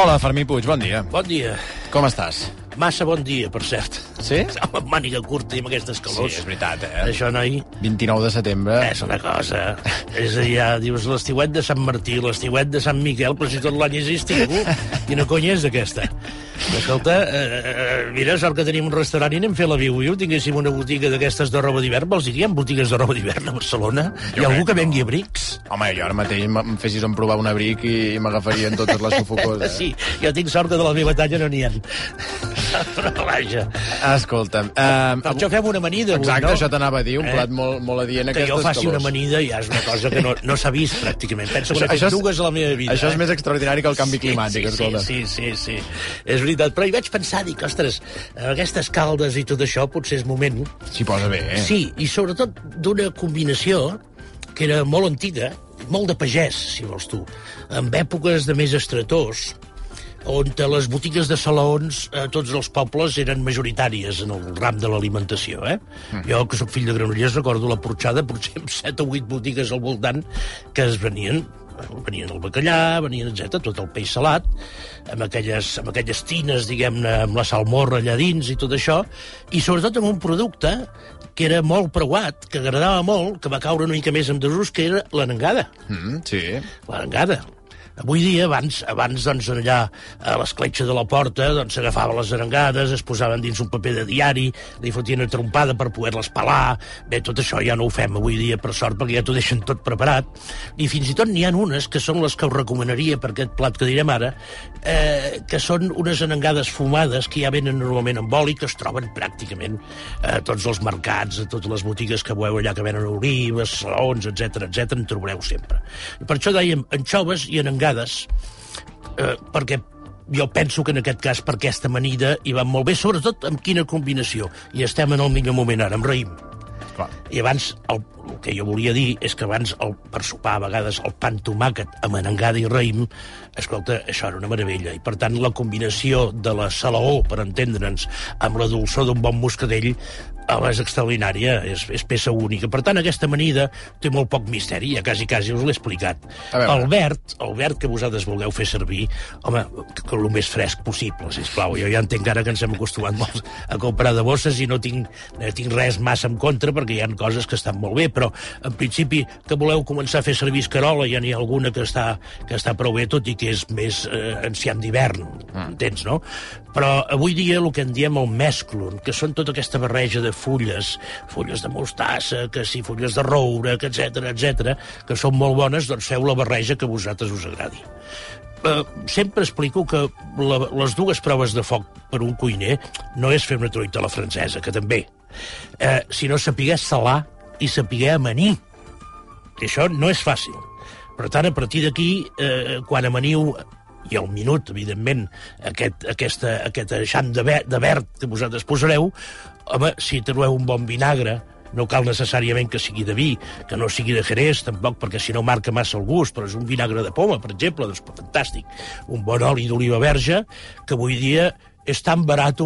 Hola, Fermí Puig, bon dia. Bon dia. Com estàs? Massa bon dia, per cert. Sí? Amb màniga curta i amb aquestes calors. Sí, és veritat, eh? Això, noi, 29 de setembre. és una cosa. és ja dius l'estiuet de Sant Martí, l'estiuet de Sant Miquel, però si tot l'any és estiu. Quina conya és aquesta? Escolta, eh, eh, mira, sort que tenim un restaurant i anem fer la viu-viu. Tinguéssim una botiga d'aquestes de roba d'hivern. Vols dir que hi ha botigues de roba d'hivern a Barcelona? Jo hi ha algú que que vengui no. abrics? Home, jo ara mateix em fessis en provar un abric i, i m'agafarien totes les sufocoses. Eh? Sí, jo tinc sort que de la meva talla no n'hi ha. Però vaja. Escolta'm... Uh, Per això fem una amanida avui, Exacte, no? això t'anava a dir, un Eh? plat molt, molt adient a que aquestes jo faci una calors. amanida ja és una cosa que no, no s'ha vist pràcticament. Penso que Això fet és- a la meva vida. Això és eh? més extraordinari que el canvi climàtic, sí, escolta. Sí, sí, sí, sí. És veritat. Però hi vaig pensar, dic, ostres, aquestes caldes i tot això potser és moment. S'hi posa bé, eh? Sí, i sobretot d'una combinació que era molt antiga, molt de pagès, si vols tu, en èpoques de més estretors, on les botigues de salaons a tots els pobles eren majoritàries en el ram de l'alimentació. Eh? Mm. Jo, que sóc fill de Granollers, recordo la porxada, potser amb 7 o 8 botigues al voltant que es venien venien el bacallà, venien, etc tot el peix salat, amb aquelles, amb aquelles tines, diguem-ne, amb la salmorra allà dins i tot això, i sobretot amb un producte que era molt preuat, que agradava molt, que va caure una mica més en desús, que era l'anengada. Mm, sí. L'arengada. Avui dia, abans, abans doncs, allà a l'escletxa de la porta, doncs s'agafaven les arengades, es posaven dins un paper de diari, li fotien una trompada per poder-les pelar... Bé, tot això ja no ho fem avui dia, per sort, perquè ja t'ho deixen tot preparat. I fins i tot n'hi ha unes, que són les que us recomanaria per aquest plat que direm ara, eh, que són unes arengades fumades que ja venen normalment amb oli, que es troben pràcticament a tots els mercats, a totes les botigues que veieu allà que venen olives, salons, etc etc en trobareu sempre. I per això dèiem anxoves i arengades, eh, perquè jo penso que en aquest cas per aquesta amanida hi van molt bé, sobretot amb quina combinació. I estem en el millor moment ara, amb raïm. Clar. I abans, el, el que jo volia dir és que abans, el, per sopar, a vegades, el pa amb tomàquet amb arengada i raïm, escolta, això era una meravella. I, per tant, la combinació de la salaó, per entendre'ns, amb la dolçor d'un bon moscadell, home, és extraordinària, és, és peça única. Per tant, aquesta amanida té molt poc misteri, ja quasi, quasi us l'he explicat. El verd, el verd que vosaltres vulgueu fer servir, home, que, el més fresc possible, sisplau. Jo ja entenc ara que ens hem acostumat molt a comprar de bosses i no tinc, no tinc res massa en contra perquè hi ha coses que estan molt bé, però en principi que voleu començar a fer servir escarola, ja n'hi ha alguna que està, que està prou bé, tot i que és més eh, enciam d'hivern, entens, no? Però avui dia el que en diem el mesclun, que són tota aquesta barreja de fulles, fulles de mostassa, que si fulles de roure, que etc etc, que són molt bones, doncs feu la barreja que a vosaltres us agradi. Uh, sempre explico que la, les dues proves de foc per un cuiner no és fer una truita a la francesa, que també, uh, sinó saber salar i saber amanir. I això no és fàcil. Per tant, a partir d'aquí, eh, quan amaniu i al minut, evidentment, aquest, aquesta, aquest eixam de, ver, de verd que vosaltres posareu, home, si trobeu un bon vinagre, no cal necessàriament que sigui de vi, que no sigui de Jerez, tampoc, perquè si no marca massa el gust, però és un vinagre de poma, per exemple, doncs fantàstic. Un bon oli d'oliva verge, que avui dia és tan barat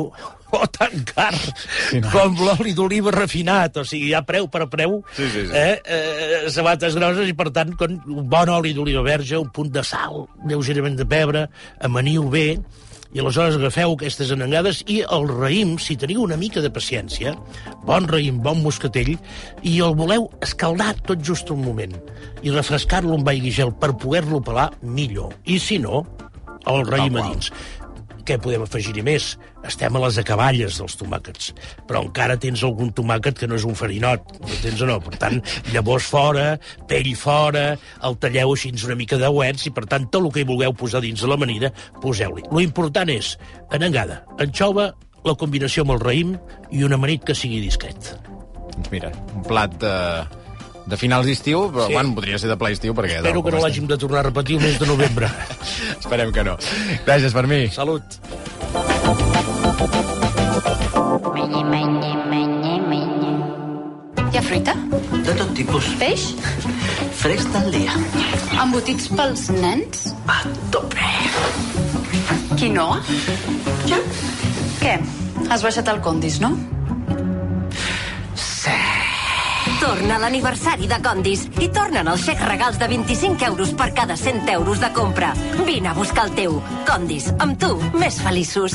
o tan car Sí, no. com l'oli d'oliva refinat, o sigui, hi ha preu per preu, Sí, sí, sí. eh, eh, sabates grosses, i per tant, con un bon oli d'oliva verge, un punt de sal, lleugerament de pebre, amaniu bé, i aleshores agafeu aquestes anengades i el raïm, si teniu una mica de paciència, bon raïm, bon moscatell, i el voleu escaldar tot just un moment i refrescar-lo amb aigua i gel per poder-lo pelar millor. I si no, el raïm a qual. dins. Què podem afegir-hi més? Estem a les acaballes dels tomàquets, però encara tens algun tomàquet que no és un farinot, no tens o no? Per tant, llavors fora, pell fora, el talleu així una mica de uets i, per tant, tot el que hi vulgueu posar dins de l'amanida, poseu-li. Lo important és anengada, anxova, la combinació amb el raïm i un amanit que sigui discret. Doncs mira, un plat eh, de finals d'estiu, però Sí. bueno, podria ser de ple estiu, perquè... Espero que no l'hàgim de tornar a repetir el mes de novembre. Esperem que no. Gràcies per mi. Salut. Hi ha fruita? De tot tipus. Peix? Fresc del dia. Embotits pels nens? A tope. Quinoa? Ja. Què? Has baixat al Condis, no? Torna l'aniversari de Condis i tornen els xecs regals de 25 euros per cada 100 euros de compra. Vine a buscar el teu. Condis, amb tu, més feliços.